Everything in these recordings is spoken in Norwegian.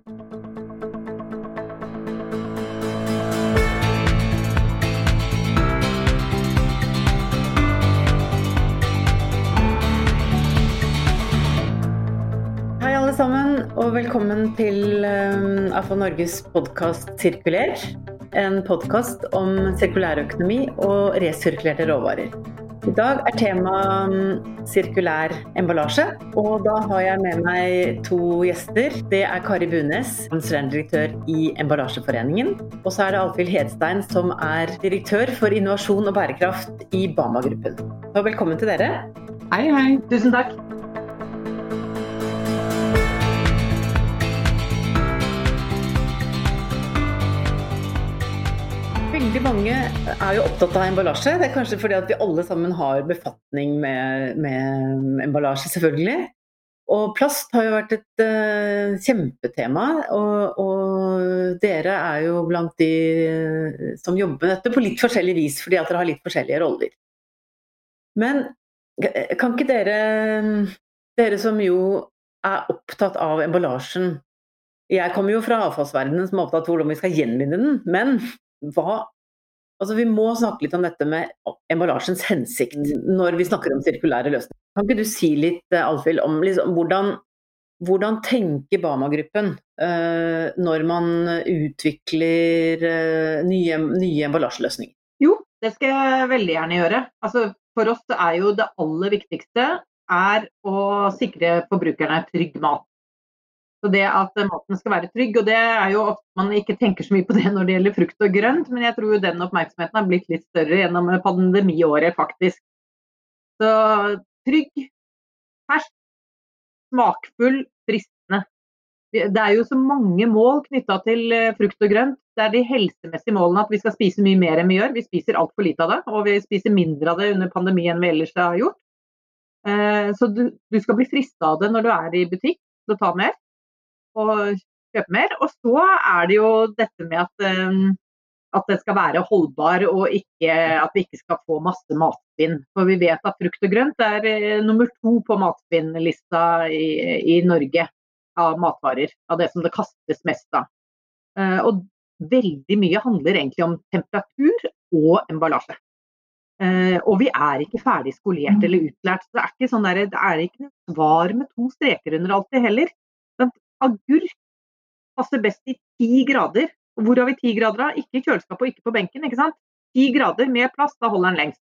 Hei alle sammen, og velkommen til um, AFA Norges podkast 'Sirkuler'. En podkast om sirkulærøkonomi og resirkulerte råvarer. I dag er tema um, sirkulær emballasje, og da har jeg med meg to gjester. Det er Kari Bunes, konsulentdirektør i Emballasjeforeningen. Og så er det Alfhild Hedstein, som er direktør for innovasjon og bærekraft i Bama-gruppen. Velkommen til dere. Hei, hei. Tusen takk. Veldig mange er jo opptatt av emballasje. Det er kanskje fordi at vi alle sammen har befatning med, med emballasje, selvfølgelig. Og plast har jo vært et uh, kjempetema, og, og, dere er jo blant de uh, som jobber med dette på litt forskjellig vis, fordi at dere har litt forskjellige roller. Men kan ikke dere, dere som jo er opptatt av emballasjen Jeg kommer jo fra avfallsverdenen som er opptatt av hvordan vi skal gjenvinne den, men hva Altså, vi må snakke litt om dette med emballasjens hensikt når vi snakker om sirkulære løsninger. Kan ikke du si litt, Alfhild, om liksom, hvordan, hvordan tenker Bama-gruppen uh, når man utvikler uh, nye, nye emballasjeløsninger? Jo, det skal jeg veldig gjerne gjøre. Altså, for oss er jo det aller viktigste er å sikre forbrukerne trygg mat. Så det at maten skal være trygg, og det er jo ofte man ikke tenker så mye på det når det gjelder frukt og grønt, men jeg tror jo den oppmerksomheten har blitt litt større gjennom pandemiåret, faktisk. Så trygg, fersk, smakfull, fristende. Det er jo så mange mål knytta til eh, frukt og grønt. Det er de helsemessige målene at vi skal spise mye mer enn vi gjør. Vi spiser altfor lite av det, og vi spiser mindre av det under pandemi enn vi ellers har gjort. Eh, så du, du skal bli frista av det når du er i butikk til å ta mer og kjøpe mer. Og så er det jo dette med at, um, at det skal være holdbar og ikke, at vi ikke skal få masse matspinn. For vi vet at frukt og grønt er uh, nummer to på matspinnlista i, i, Norge av matvarer. Av det som det kastes mest av. Uh, og veldig mye handler egentlig om temperatur og emballasje. Uh, og vi er ikke ferdig skolert eller utlært. Så det er ikke sånn der, det er ikke noe svar med to streker under alt det heller agurk passer best i ti grader. Hvor har vi ti grader av? Ikke i kjøleskapet og ikke på benken. ikke sant? Ti grader med plass, da holder den lengst.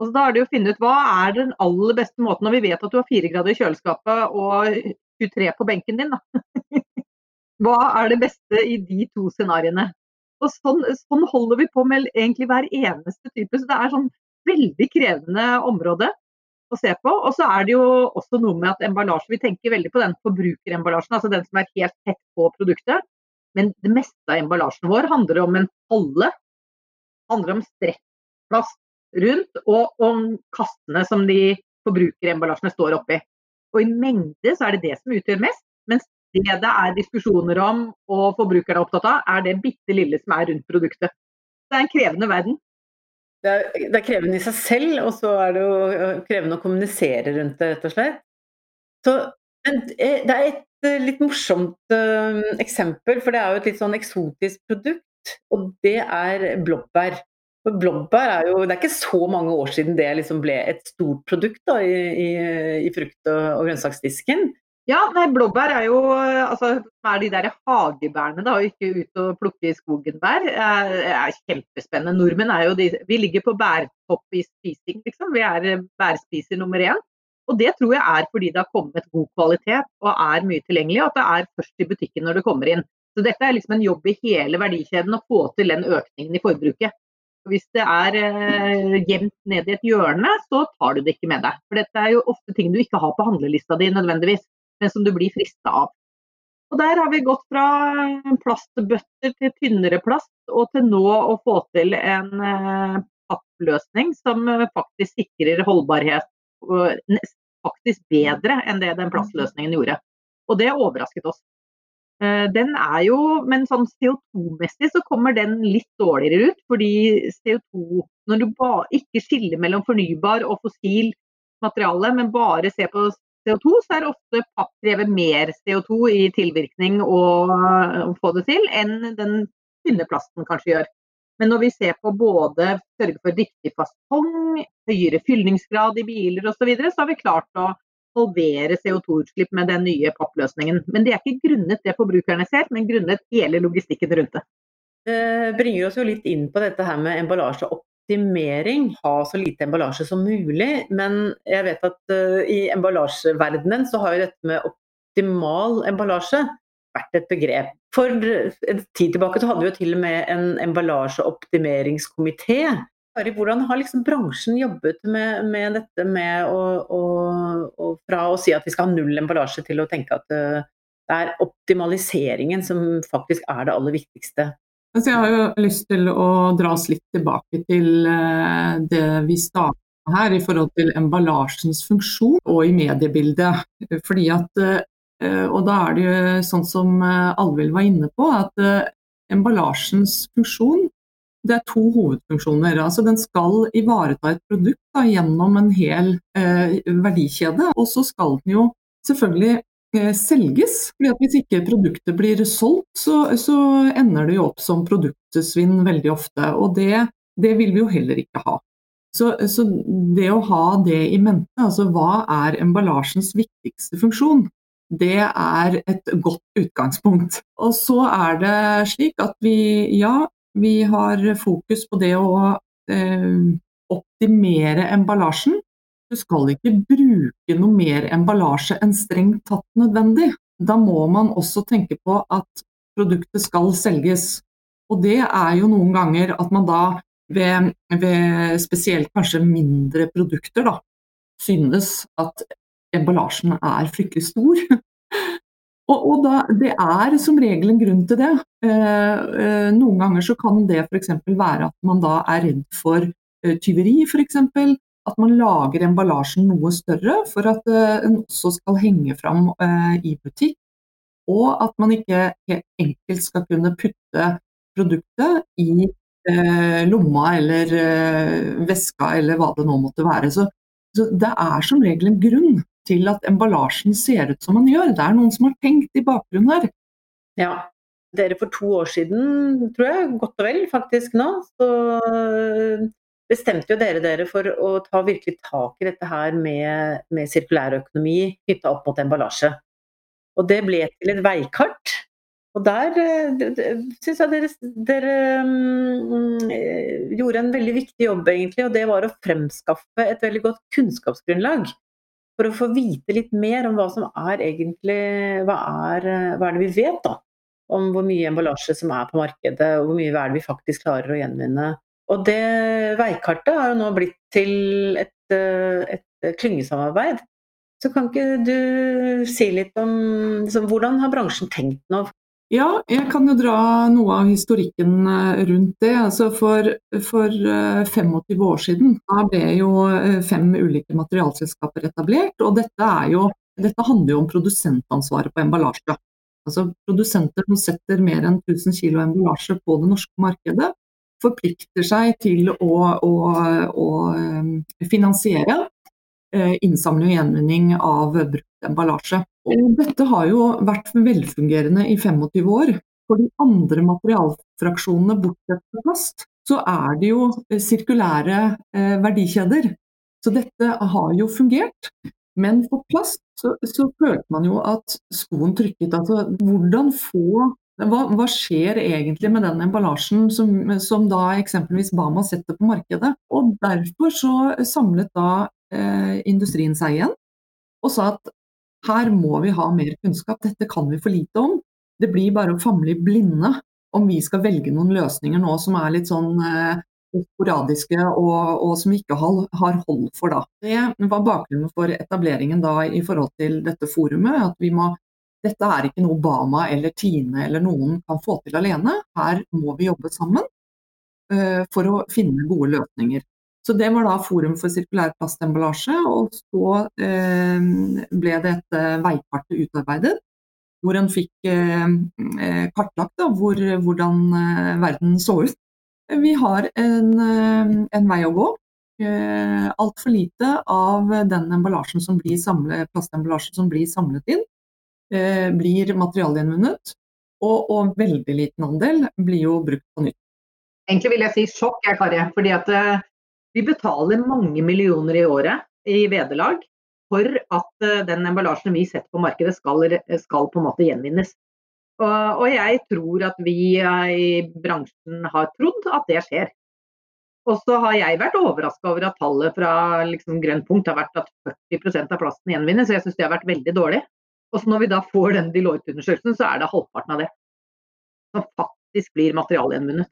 Og så Da er det å finne ut hva er den aller beste måten når vi vet at du har fire grader i kjøleskapet og 23 på benken din. da. hva er det beste i de to scenarioene? Og sånn, sånn, holder vi på med egentlig hver eneste type. Så det er sånn veldig krevende område å se på. Og så er det jo også noe med at emballasje Vi tenker veldig på den forbrukeremballasjen, altså den som er helt tett på produktet. Men det meste av emballasjen vår handler om en palle. Handler om strekkplast rundt, og om kassene som de forbrukeremballasjene står oppi. Og i mengde så er det det som utgjør mest. Mens det det er diskusjoner om og forbrukerne er opptatt av, er det bitte lille som er rundt produktet. Det er en krevende verden. Det er, det er, krevende i seg selv, og så er det jo øh, krevende å kommunisere rundt det, rett og slett. Så, eh, det er et øh, litt morsomt uh, eksempel, for det er jo et litt sånn eksotisk produkt, og det er blåbær. Blåbær er jo Det er ikke så mange år siden det liksom ble et stort produkt da, i, i, i frukt- og, og grønnsaksdisken. Ja, nei, blåbær er jo altså, er de der hagebærene, da, og ikke ut og plukke i skogen bær. Det er kjempespennende. Nordmenn er jo de Vi ligger på bærtopp i spising, liksom. Vi er eh, bærspiser nummer én. Og det tror jeg er fordi det har kommet god kvalitet og er mye tilgjengelig, og at det er først i butikken når det kommer inn. Så dette er liksom en jobb i hele verdikjeden å få til den økningen i forbruket. Hvis det er eh, gjemt ned i et hjørne, så tar du det ikke med deg. For dette er jo ofte ting du ikke har på handlelista di nødvendigvis men som du blir frista av. Og Der har vi gått fra plastbøtter til tynnere plast, og til nå å få til en eh, pappløsning som eh, faktisk sikrer holdbarhet faktisk bedre enn det den plastløsningen gjorde. Og det overrasket oss. Eh, den er jo, Men sånn CO2-messig så kommer den litt dårligere ut. Fordi CO2, når du ikke skiller mellom fornybar og fossil materiale, men bare ser på CO2, så er ofte papp drevet mer CO2 i tilvirkning og å få det til, enn den tynne plasten kanskje gjør. Men når vi ser på både sørge for riktig fasong, høyere fyllingsgrad i biler osv., så, videre, så har vi klart å halvere CO2-utslipp med den nye pappløsningen. Men det er ikke grunnet det forbrukerne ser, men grunnet hele logistikken rundt det. Det bringer oss jo litt inn på dette her med emballasjeoptimering. Ha så lite emballasje som mulig. Men jeg vet at uh, i emballasjeverdenen så har jo dette med optimal emballasje vært et begrep. For en tid tilbake så hadde vi jo til og med en emballasjeoptimeringskomité hvordan har liksom bransjen jobbet med, med dette med å, å, å, Fra å si at vi skal ha null emballasje, til å tenke at uh, det er optimaliseringen som faktisk er det aller viktigste? Altså jeg har jo lyst til å dra oss litt tilbake til uh, det vi startet her i forhold til emballasjens funksjon og i mediebildet. Fordi at, uh, og da er det jo sånn som Alvhild var inne på, at emballasjens funksjon det er to hovedfunksjoner. Altså, den skal ivareta et produkt da, gjennom en hel eh, verdikjede. Og så skal den jo selvfølgelig eh, selges. fordi at Hvis ikke produktet blir solgt, så, så ender det jo opp som produktsvinn veldig ofte. Og det, det, vil vi jo heller ikke ha. Så, så det å ha det i mente, altså hva er emballasjens viktigste funksjon? Det er et godt utgangspunkt. Og så er det slik at vi, ja, vi har fokus på det å eh, optimere emballasjen. Du skal ikke bruke noe mer emballasje enn strengt tatt nødvendig. Da må man også tenke på at produktet skal selges. Og det er jo noen ganger at man da ved, ved spesielt kanskje mindre produkter da, synes at emballasjen er fryktelig stor. Og, og da, Det er som regel en grunn til det. Eh, eh, noen ganger så kan det f.eks. være at man da er redd for eh, tyveri, f.eks. At man lager emballasjen noe større for at eh, den også skal henge fram eh, i butikk. Og at man ikke helt enkelt skal kunne putte produktet i eh, lomma eller veska eller hva det nå måtte være. Så, det er som regel en grunn til at emballasjen ser ut som den gjør. Det er noen som har tenkt i bakgrunnen her. Ja, dere for to år siden, tror jeg, godt og vel faktisk nå, så bestemte jo dere dere for å ta virkelig tak i dette her med, med sirkulærøkonomi knytta opp mot emballasje. Og det ble til et veikart. Og der syns jeg dere, dere um, gjorde en veldig viktig jobb, egentlig. Og det var å fremskaffe et veldig godt kunnskapsgrunnlag for å få vite litt mer om hva som er egentlig Hva er, hva er det vi vet, da? Om hvor mye emballasje som er på markedet, og hvor mye er det vi faktisk klarer å gjenvinne. Og det veikartet har jo nå blitt til et, et klyngesamarbeid. Så kan ikke du si litt om liksom, hvordan har bransjen tenkt nå ja, jeg kan jo dra noe av historikken eh, rundt det. Altså for, for 25 eh, år siden da ble jo eh, fem ulike materialselskaper etablert. og dette, jo, dette handler jo om produsentansvaret på emballasje. Altså Produsenter som setter mer enn 1000 kg emballasje på det norske markedet, forplikter seg til å, å, å finansiere innsamling og gjenvinning av brukt emballasje. Og dette har jo vært velfungerende i 25 år. For de andre materialfraksjonene, bortsett fra plast, så er det jo eh, sirkulære eh, verdikjeder. Så dette har jo fungert. Men for plast så, så følte man jo at skoen trykket. Altså hvordan få hva, hva, skjer egentlig med den emballasjen som, som, da eksempelvis Bama setter på markedet? Og Derfor så samlet da eh, industrien seg igjen og sa at her må vi ha mer kunnskap, dette kan vi for lite om. Det blir bare å famle i blinde om vi skal velge noen løsninger nå som er litt sånn eh, sporadiske og, og, som vi ikke har, har hold for da. Det var bakgrunnen for etableringen da i forhold til dette forumet. at vi må dette er ikke noe Bama eller Tine eller noen kan få til alene. Her må vi jobbe sammen uh, for å finne gode løsninger. Så det var da Forum for sirkulær plastemballasje, og så eh, ble et veikartet utarbeidet. Hvor en fikk eh, eh, kartlagt da, hvor, hvordan eh, verden så ut. Vi har en, eh, en, vei å gå. eh, altfor lite av den emballasjen som blir samlet, plastemballasjen som blir samlet inn, eh, blir materialgjenvunnet. Og, og, veldig liten andel blir jo brukt på nytt. Egentlig vil jeg si sjokk, jeg, Kari. fordi at eh, vi betaler mange millioner i året i vederlag for at eh, den emballasjen vi setter på markedet skal, skal på en måte gjenvinnes. Og, og, jeg tror at vi i bransjen har trodd at det skjer. Og så har jeg vært overraska over at tallet fra liksom, Grønn punkt har vært at 40% av plasten gjenvinnes. Så Jeg syns det har vært veldig dårlig. Og når vi da får den Deloitte-undersøkelsen, så er det halvparten av det som faktisk blir materialgjenvunnet.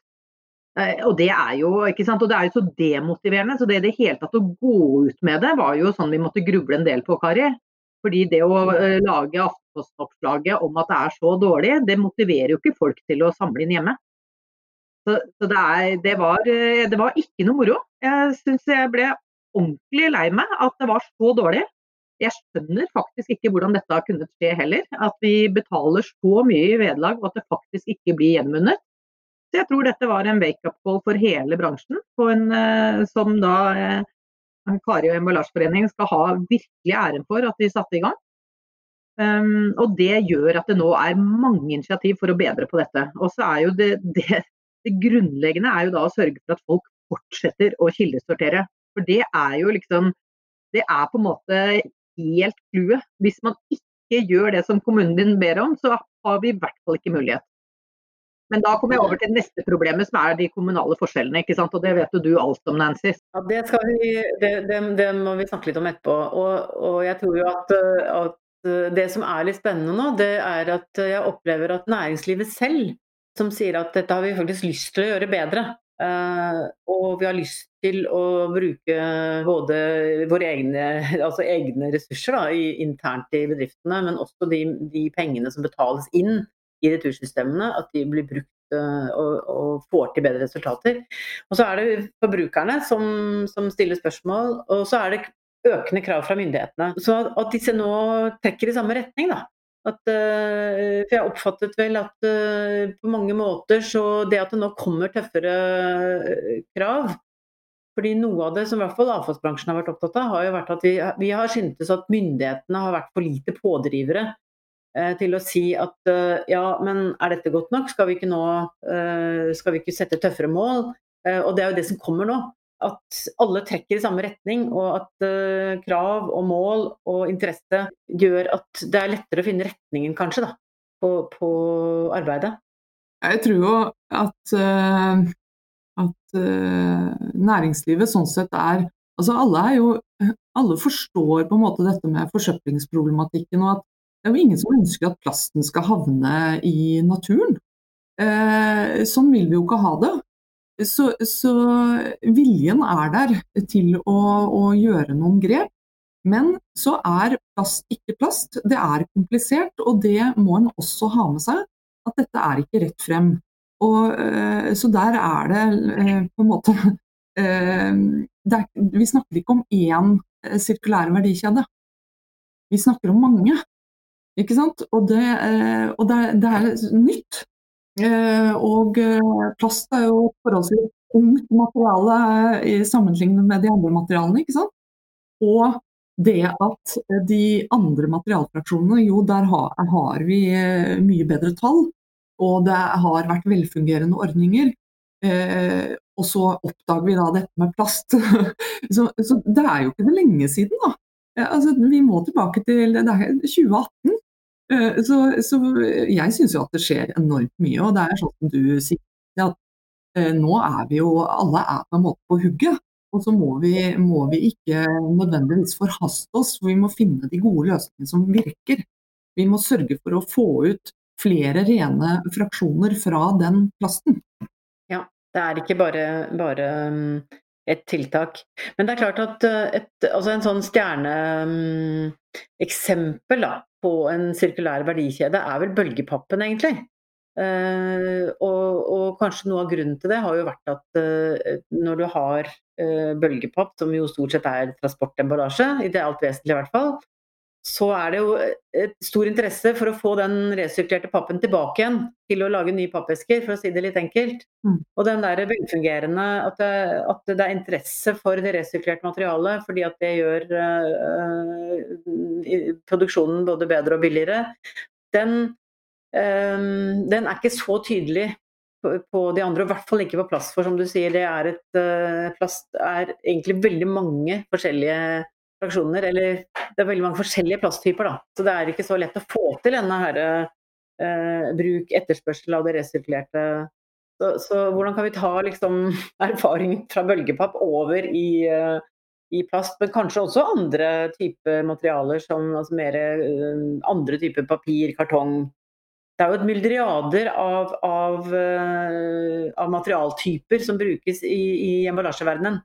Eh, og det er jo ikke sant? Og det er jo så demotiverende. Så det i det hele tatt å gå ut med det, var jo sånn vi måtte gruble en del på, Kari. Fordi det å eh, lage Aftenposten-oppslaget om at det er så dårlig, det motiverer jo ikke folk til å samle inn hjemme. Så, så det, er, det, var, eh, det, var, ikke noe moro. Jeg syns jeg ble ordentlig lei meg at det var så dårlig. Jeg skjønner faktisk ikke hvordan dette har kunnet skje heller. At vi betaler så mye i vederlag og at det faktisk ikke blir gjenvunnet. Så jeg tror dette var en wake-up call for hele bransjen, en, eh, som da eh, Kari og Emballasjeforeningen skal ha virkelig æren for at de satte i gang. Um, og det gjør at det nå er mange initiativ for å bedre på dette. Og så er jo det, det, det grunnleggende er jo da å sørge for at folk fortsetter å kildesortere. For det er jo liksom Det er på en måte helt clouet. Hvis man ikke gjør det som kommunen din ber om, så har vi i hvert fall ikke mulighet. Men da kommer jeg over til neste problemet, som er de kommunale forskjellene. ikke sant? Og det vet jo du alt om, Nancy. Ja, Det, vi, det, det, det må vi snakke litt om etterpå. Og, og jeg tror jo at, at det som er litt spennende nå, det er at jeg opplever at næringslivet selv som sier at dette har vi faktisk lyst til å gjøre bedre. Uh, og vi har lyst til å bruke både våre egne, altså egne ressurser da, i, internt i bedriftene, men også de, de, pengene som betales inn i retursystemene, at de blir brukt uh, og, og, får til bedre resultater. Og så er det forbrukerne som, som stiller spørsmål, og så er det økende krav fra myndighetene. Så at disse nå trekker i samme retning, da. At, uh, for jeg oppfattet vel at uh, på mange måter så det at det nå kommer tøffere krav fordi noe av det som i hvert fall avfallsbransjen har vært opptatt av, har jo vært at vi, vi har syntes at myndighetene har vært for lite pådrivere til å si at ja, men er dette godt nok? Skal vi ikke nå skal vi ikke sette tøffere mål? og det er jo det som kommer nå at alle trekker i samme retning, og at uh, krav og mål og interesse gjør at det er lettere å finne retningen, kanskje, da, på, på arbeidet. Jeg tror jo at, uh, at uh, næringslivet sånn sett er Altså alle er jo Alle forstår på en måte dette med forsøplingsproblematikken, og at det er jo ingen som ønsker at plasten skal havne i naturen. sånn vil vi jo ikke ha det. Så, så, viljen er der til å, å, gjøre noen grep. Men så er plast ikke plast. Det er komplisert, og det må en også ha med seg. At dette er ikke rett frem. Og, eh, så der er det eh, på en måte eh, er, Vi snakker ikke om én sirkulær verdikjede. Vi snakker om mange. Ikke sant? Og det, og det, det er nytt. Og plast er jo forholdsvis ungt materiale sammenlignet med de andre materialene. ikke sant? Og det at de andre materialfraksjonene, jo der har, har vi mye bedre tall. Og det har vært velfungerende ordninger. Eh, og så oppdager vi da dette med plast. så, så, det er jo ikke det lenge siden, da. Altså, vi må tilbake til 2018. Eh, så, så jeg syns jo at det skjer enormt mye, og det er sånn som du sier at eh, nå er vi jo alle er på en måte på hugget. Og så må vi, må vi ikke nødvendigvis forhaste oss, for vi må finne de gode løsningene som virker. Vi må sørge for å få ut flere rene fraksjoner fra den plasten. Ja, det er ikke bare, bare mm, et tiltak. Men det er klart at eh, et, altså en sånn stjerneeksempel mm, på en sirkulær verdikjede er vel bølgepappen, egentlig. Uh, og, og, kanskje noe av grunnen til det har jo vært at uh, når du har uh, bølgepapp, som jo stort sett er transportemballasje, i det alt vesentlige i hvert fall, så er det jo et stor interesse for å få den resirkulerte pappen tilbake igjen til å lage nye pappesker, for å si det litt enkelt. Mm. Og den der velfungerende at det, at det, er interesse for det resirkulerte materialet fordi at det gjør uh, produksjonen både bedre og billigere, den, uh, den er ikke så tydelig på, på de andre, og i hvert fall ikke på plast. For som du sier, det er et uh, plast er egentlig veldig mange forskjellige fraksjoner. Eller det er veldig mange forskjellige plasttyper, da. Så det er ikke så lett å få til denne her, eh, bruk, etterspørsel av det resirkulerte. Så, så, hvordan kan vi ta liksom, erfaring fra bølgepapp over i, uh, i, plast, men kanskje også andre typer materialer, som altså mer, uh, andre typer papir, kartong. Det er jo et myldriader av, av, uh, av materialtyper som brukes i, i emballasjeverdenen.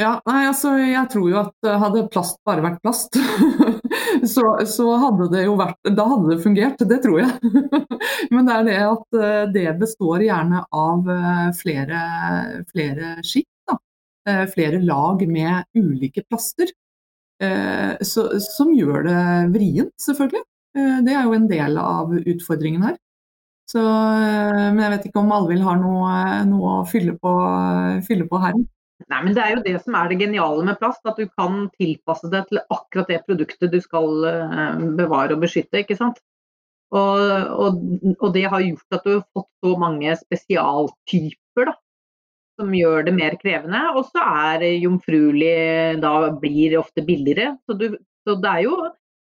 Ja, nei, altså jeg tror jo at eh, hadde plast bare vært plast, så, så, hadde det jo vært Da hadde det fungert, det tror jeg. Men det er det at eh, det består gjerne av eh, flere, flere skitt. Flere lag med ulike plaster. Så, som gjør det vrient, selvfølgelig. Det er jo en del av utfordringen her. Så, men jeg vet ikke om Alvhild har noe, noe å fylle på, fylle på her. Nei, men Det er jo det som er det geniale med plast, at du kan tilpasse det til akkurat det produktet du skal eh, bevare og beskytte. ikke sant? Og, og, og det har gjort at du har fått så mange spesialtyper da, som gjør det mer krevende. Og så er jomfruelig da blir ofte billigere. Så, du, så det er jo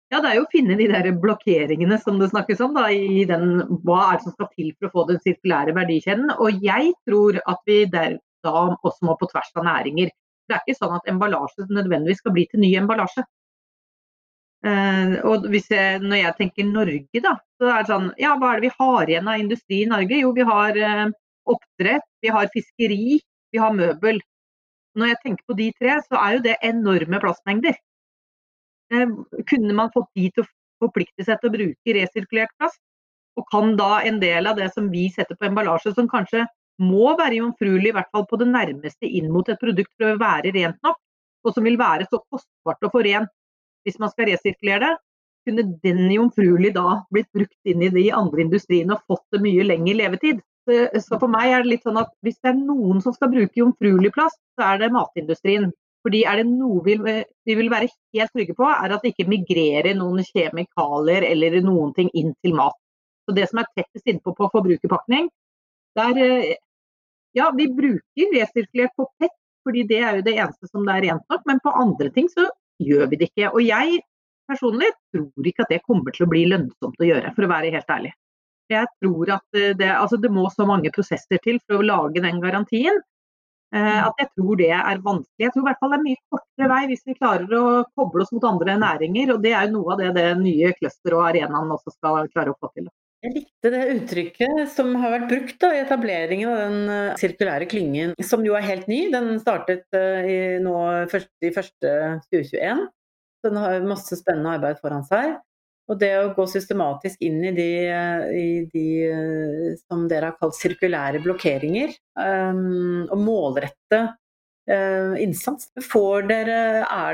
ja, det er jo å finne de der blokkeringene som det snakkes om. Da, i den, Hva er det som skal til for å få den sirkulære verdikjeden. Og jeg tror at vi der, da også må på tvers av næringer. Det er ikke sånn at emballasje nødvendigvis skal bli til ny emballasje. Uh, og jeg, når jeg tenker Norge, da, så er det sånn Ja, hva er det vi har igjen av industri i Norge? Jo, vi har uh, oppdrett, vi har fiskeri, vi har møbel. Når jeg tenker på de tre, så er jo det enorme plastmengder. Uh, kunne man fått de til å forplikte seg til å bruke resirkulert plast? Og kan da en del av det som vi setter på emballasje, som kanskje må være jomfruelig, i hvert fall på det nærmeste inn mot et produkt for å være rent nok, og som vil være så kostbart å få rent hvis man skal resirkulere det, kunne den jomfruelig da blitt brukt inn i de andre industriene og fått det mye lengre levetid. Så for meg er det litt sånn at hvis det er noen som skal bruke jomfruelig plast, så er det matindustrien. Fordi er det noe vi, vi, vil være helt trygge på, er at det ikke migrerer noen kjemikalier eller noen ting inn til mat. Så Det som er tettest innpå på forbrukerpakning, der eh, ja, vi bruker resirkulert på PET, fordi det er jo det eneste som det er rent nok. Men på andre ting så gjør vi det ikke. Og jeg personlig tror ikke at det kommer til å bli lønnsomt å gjøre, for å være helt ærlig. Jeg tror at det, altså det må så mange prosesser til for å lage den garantien. Eh, at jeg tror det er vanskelig. Jeg tror i hvert fall det er mye kortere vei hvis vi klarer å koble oss mot andre næringer. Og det er jo noe av det det nye cluster og arenaen også skal klare å få til. Jeg likte det uttrykket som har vært brukt da, i etableringen av den uh, sirkulære klyngen, som jo er helt ny. Den startet uh, i, nå først, i første 2021. Så den har masse spennende arbeid foran seg. Og det å gå systematisk inn i de, uh, i de som dere har kalt sirkulære blokkeringer, um, og målrette innsats. Dere,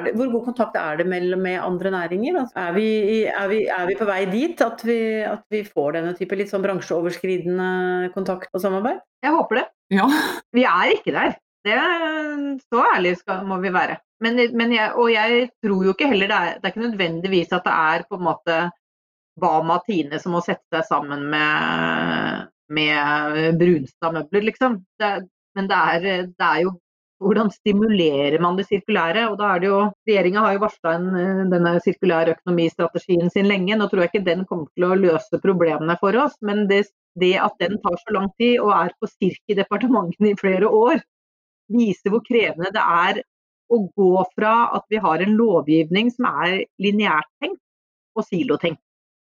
det, hvor god kontakt er det mellom med andre næringer? Altså, er, vi, er, vi, er, vi, på vei dit at vi, at vi, får denne type litt sånn bransjeoverskridende kontakt og samarbeid? Jeg håper det. Ja. Vi er ikke der. Det, så ærlig skal, må vi være. Men, men jeg, og jeg tror jo ikke heller det er, det er ikke nødvendigvis at det er på en måte Bama Tine som må sette seg sammen med, med Brunstad møbler, liksom. Det, men det er, det er, jo hvordan stimulerer man det sirkulære? Og da er det jo, Regjeringa har jo varsla eh, denne sirkulære økonomistrategien sin lenge. Nå tror jeg ikke den kommer til å løse problemene for oss, men det, det at den tar så lang tid og er på sirk i departementene i flere år, viser hvor krevende det er å gå fra at vi har en lovgivning som er lineært tenkt og silotenkt.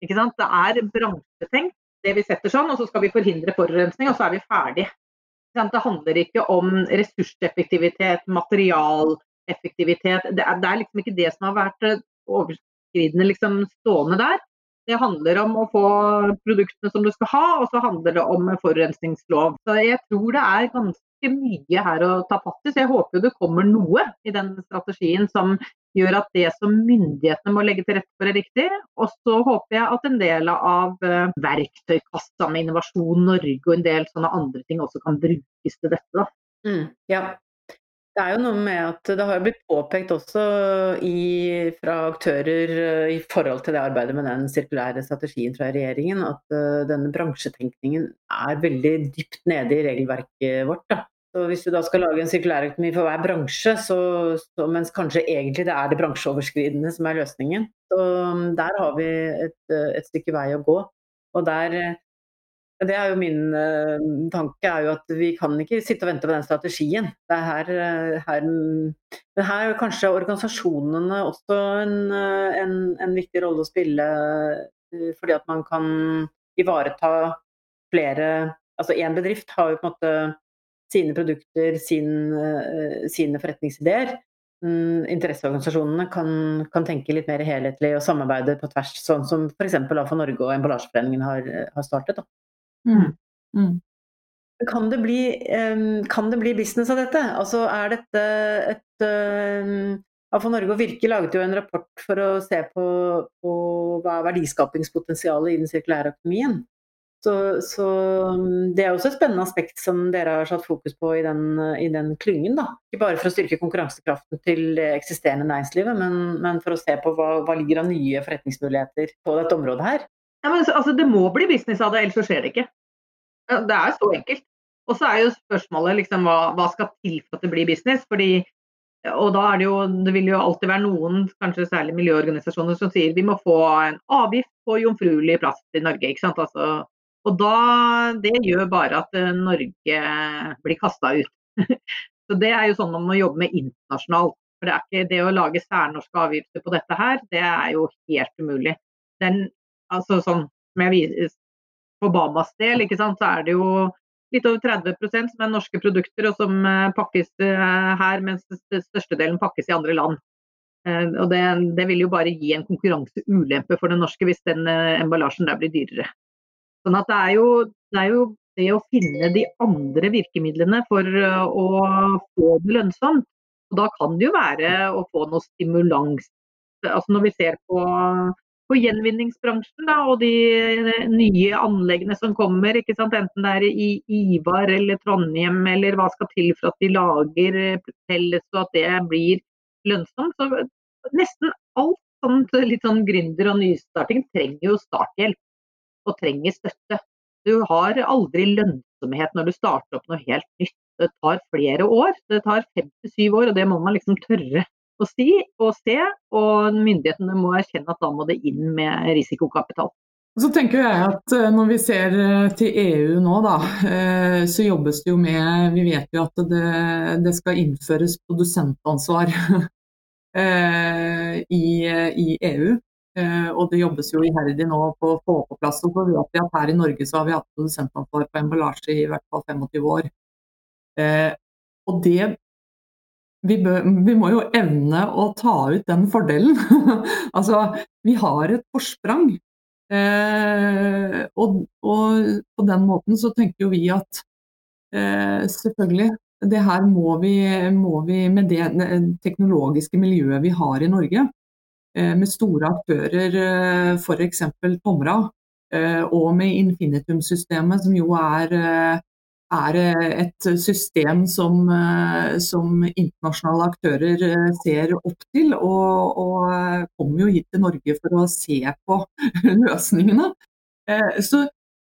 Det er bransjetenkt, det vi setter sånn, og så skal vi forhindre forurensning, og så er vi ferdig. Det handler ikke om ressurseffektivitet, materialeffektivitet. Det er, det er liksom ikke det som har vært eh, overskridende liksom, stående der. Det handler om å få produktene som du skal ha, og så handler det om forurensningslov. Så jeg tror det er ganske mye her å ta fatt i. Så jeg håper det kommer noe i den strategien som gjør at det som myndighetene må legge til rette for er riktig. Og så håper jeg at en del av eh, verktøykassa med Innovasjon Norge og en del sånne andre ting også kan brukes til dette. Mm, ja. Det er jo noe med at det har blitt påpekt også i, fra aktører eh, i forhold til det arbeidet med den sirkulære strategien fra regjeringen, at uh, denne bransjetenkningen er veldig dypt nede i regelverket vårt. Da. Så hvis du da skal lage en sirkulærøkonomi for hver bransje, så, så, mens kanskje egentlig det er det bransjeoverskridende som er løsningen, så um, der har vi et, et stykke vei å gå. Og der det er jo min uh, tanke er jo at vi kan ikke sitte og vente på den strategien. Det er her, her, men her er kanskje organisasjonene også en, en, en viktig rolle å spille. Fordi at man kan ivareta flere Altså én bedrift har jo på en måte sine produkter, sin, eh, sine forretningsideer. Mm, interesseorganisasjonene kan, kan, tenke litt mer helhetlig og samarbeide på tvers, sånn som f.eks. AFA Norge og Emballasjeforeningen har, har startet. Mm. Mm. Kan, det bli, um, kan, det bli, business av dette? Altså er dette et AFA Norge og Virke laget jo en rapport for å se på, på hva er verdiskapingspotensialet i den sirkulære økonomien. Så, så, mm, det er også et spennende aspekt som dere har satt fokus på i den, i den klyngen. Da. Ikke bare for å styrke konkurransekraften til det eksisterende næringslivet, men, men for å se på hva, hva ligger av nye forretningsmuligheter på dette området her. Ja, men, altså, det må bli business av det, ellers så skjer det ikke. Det er så enkelt. Og så er jo spørsmålet liksom, hva, hva, skal til for at det blir business? Fordi, og da er det jo, det vil jo alltid være noen, kanskje særlig miljøorganisasjoner, som sier vi må få en avgift på jomfruelig plast i Norge. ikke sant? Altså, og da, Det gjør bare at eh, Norge blir kasta ut. Så Det er jo sånn man må jobbe med internasjonalt. For Det, er ikke, det å lage særnorske avgifter på dette her, det er jo helt umulig. Den, altså sånn, viser, på Bamas del sant, så er det jo litt over 30 som er norske produkter og som eh, pakkes eh, her, mens størstedelen pakkes i andre land. Og det, det, vil jo bare gi en konkurranseulempe for den norske hvis den emballasjen der blir dyrere. Sånn at det er, jo, det er jo det å finne de andre virkemidlene for øh, å få det lønnsomt. Og da kan det jo være å få noe stimulans. Altså når vi ser på, på gjenvinningsbransjen da, og de øh, nye anleggene som kommer, enten det er i Ivar eller Trondheim eller hva skal til for at de lager felles og at det blir lønnsomt. Så nesten alt sånt, litt sånn gründer- og nystarting trenger jo starthjelp og trenger støtte. Du har aldri lønnsomhet når du starter opp noe helt nytt. Det tar flere år. Det tar fem til syv år, og det må man liksom tørre å si og se. Og myndighetene må erkjenne at da må det inn med risikokapital. Så tenker jeg at eh, Når vi ser eh, til EU nå, da, eh, så jobbes det jo med Vi vet jo at det, det skal innføres produsentansvar i, i EU. Eh, og det jobbes jo iherdig nå på å få på plass. Og så vet vi at her i Norge så har vi hatt produsentansvar på emballasje i hvert fall 25 år. Eh, og det vi, bør, vi, må jo evne å ta ut den fordelen. altså, vi har et forsprang. Eh, og, og, på den måten så tenker jo vi at eh, selvfølgelig, det her må vi, må vi med det teknologiske miljøet vi har i Norge, med store aktører, eh, f.eks. Tomra, eh, og med Infinitum-systemet, som jo er, er, et system som, som, internasjonale aktører ser opp til, og, og kommer jo hit til Norge for å se på løsningene. Så,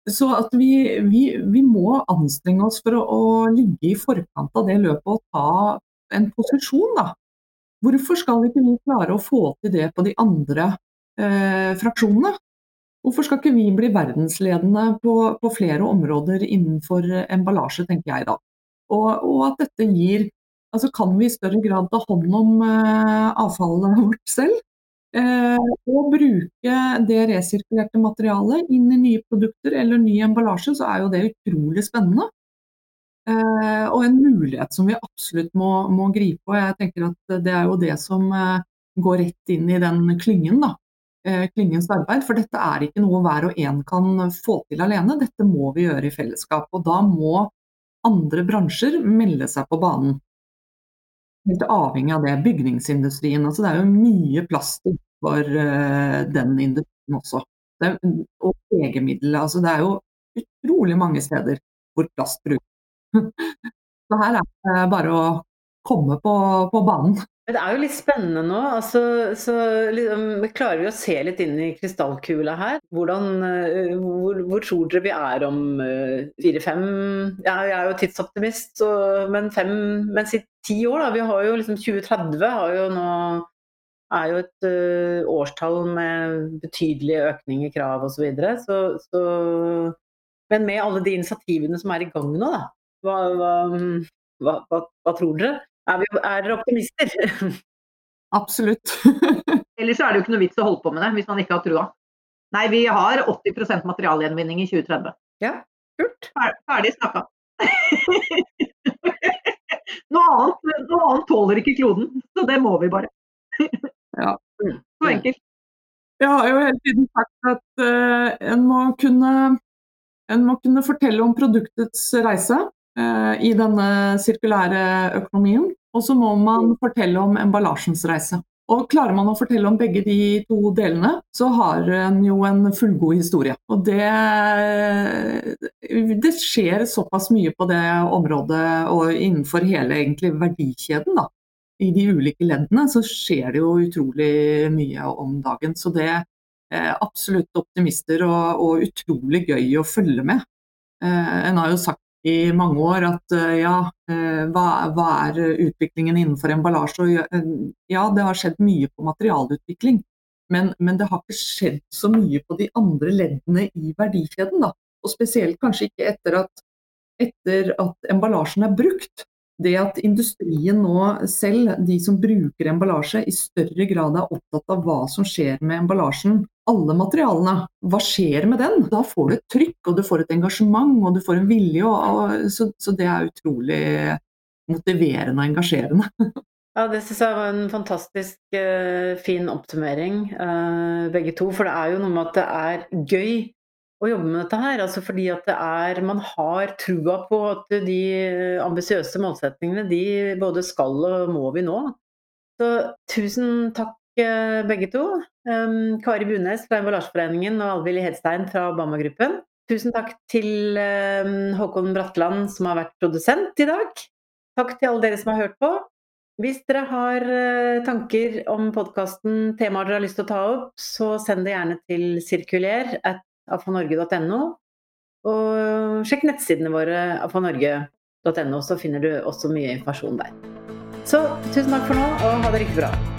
så at vi, vi, vi, må anstrenge oss for å, å, ligge i forkant av det løpet og ta en posisjon. da. Hvorfor skal ikke vi klare å få til det på de andre eh, fraksjonene? Hvorfor skal ikke vi bli verdensledende på, på flere områder innenfor emballasje, tenker jeg da. Og, og, at dette gir Altså kan vi i større grad ta hånd om eh, avfallet vårt selv? Eh, og bruke det resirkulerte materialet inn i nye produkter eller ny emballasje, så er jo det utrolig spennende. Eh, og en mulighet som vi absolutt må, må, gripe. og jeg tenker at Det er jo det som eh, går rett inn i den klyngen. da, eh, klyngens arbeid. For dette er ikke noe hver og en kan få til alene, dette må vi gjøre i fellesskap. Og da må andre bransjer melde seg på banen. helt avhengig av det. Bygningsindustrien. Altså, det er jo mye plast for den industrien også. Det, og legemidler. Altså, det er jo utrolig mange steder hvor plast brukes. Så her er det bare å komme på, på banen. Det er jo litt spennende nå. Altså, så liksom, klarer vi å se litt inn i krystallkula her? Hvordan, uh, hvor, hvor, tror dere vi er om uh, fire-fem ja, Jeg er jo tidsoptimist, så, men fem Men si ti år, da. Vi har jo liksom 2030 har jo nå er jo et uh, årstall med betydelig økning i krav osv. Så, videre, så, så Men med alle de initiativene som er i gang nå, da. Hva, hva, hva, hva tror dere? Er, vi, er dere optimister? Absolutt. Ellers er det jo ikke noe vits å holde på med det hvis man ikke har trua. Nei, vi har 80% materialgjenvinning i 2030. Ja, kult. Ferdig snakka. noe, annet, noe annet tåler ikke kloden, så det må vi bare. ja. Så enkelt. Jeg har jo hele tiden sagt at uh, en, må kunne, en må kunne fortelle om produktets reise. Eh, i denne sirkulære økonomien. Og så må man fortelle om emballasjens reise. Og Klarer man å fortelle om begge de to delene, så har en jo en fullgod historie. Og det, det skjer såpass mye på det området og innenfor hele egentlig, verdikjeden. da. I de ulike leddene så skjer det jo utrolig mye om dagen. Så det er absolutt optimister og, og utrolig gøy å følge med. Eh, en har jo sagt i mange år at eh, ja, eh, hva, hva, er utviklingen innenfor emballasje? Eh, ja, det har skjedd mye på materialutvikling, men, men, det har ikke skjedd så mye på de andre leddene i verdikjeden. Da. Og spesielt kanskje ikke etter at, etter at emballasjen er brukt. Det at industrien nå selv, de som bruker emballasje, i større grad er opptatt av hva som skjer med emballasjen alle materialene. Hva skjer med den? Da får du et trykk, og du får et engasjement og du får en vilje. Og, og, så, så, det er utrolig motiverende og engasjerende. Ja, Det syns jeg var en fantastisk uh, fin oppsummering, uh, begge to. For det er jo noe med at det er gøy å jobbe med dette her. Altså fordi at det er Man har trua på at de ambisiøse målsettingene, de både skal og må vi nå. Så tusen takk begge to. Kari Bunes fra Emballasjeforeningen og Alvhild Hedstein fra Obama-gruppen. Tusen takk til Håkon Bratland som har vært produsent i dag. Takk til alle dere som har hørt på. Hvis dere har uh, tanker om podkasten, temaer dere har lyst til å ta opp, så send det gjerne til sirkuler at afanorge.no. Og sjekk nettsidene våre afanorge.no, så finner du også mye informasjon der. Så tusen takk for nå, og ha det riktig bra.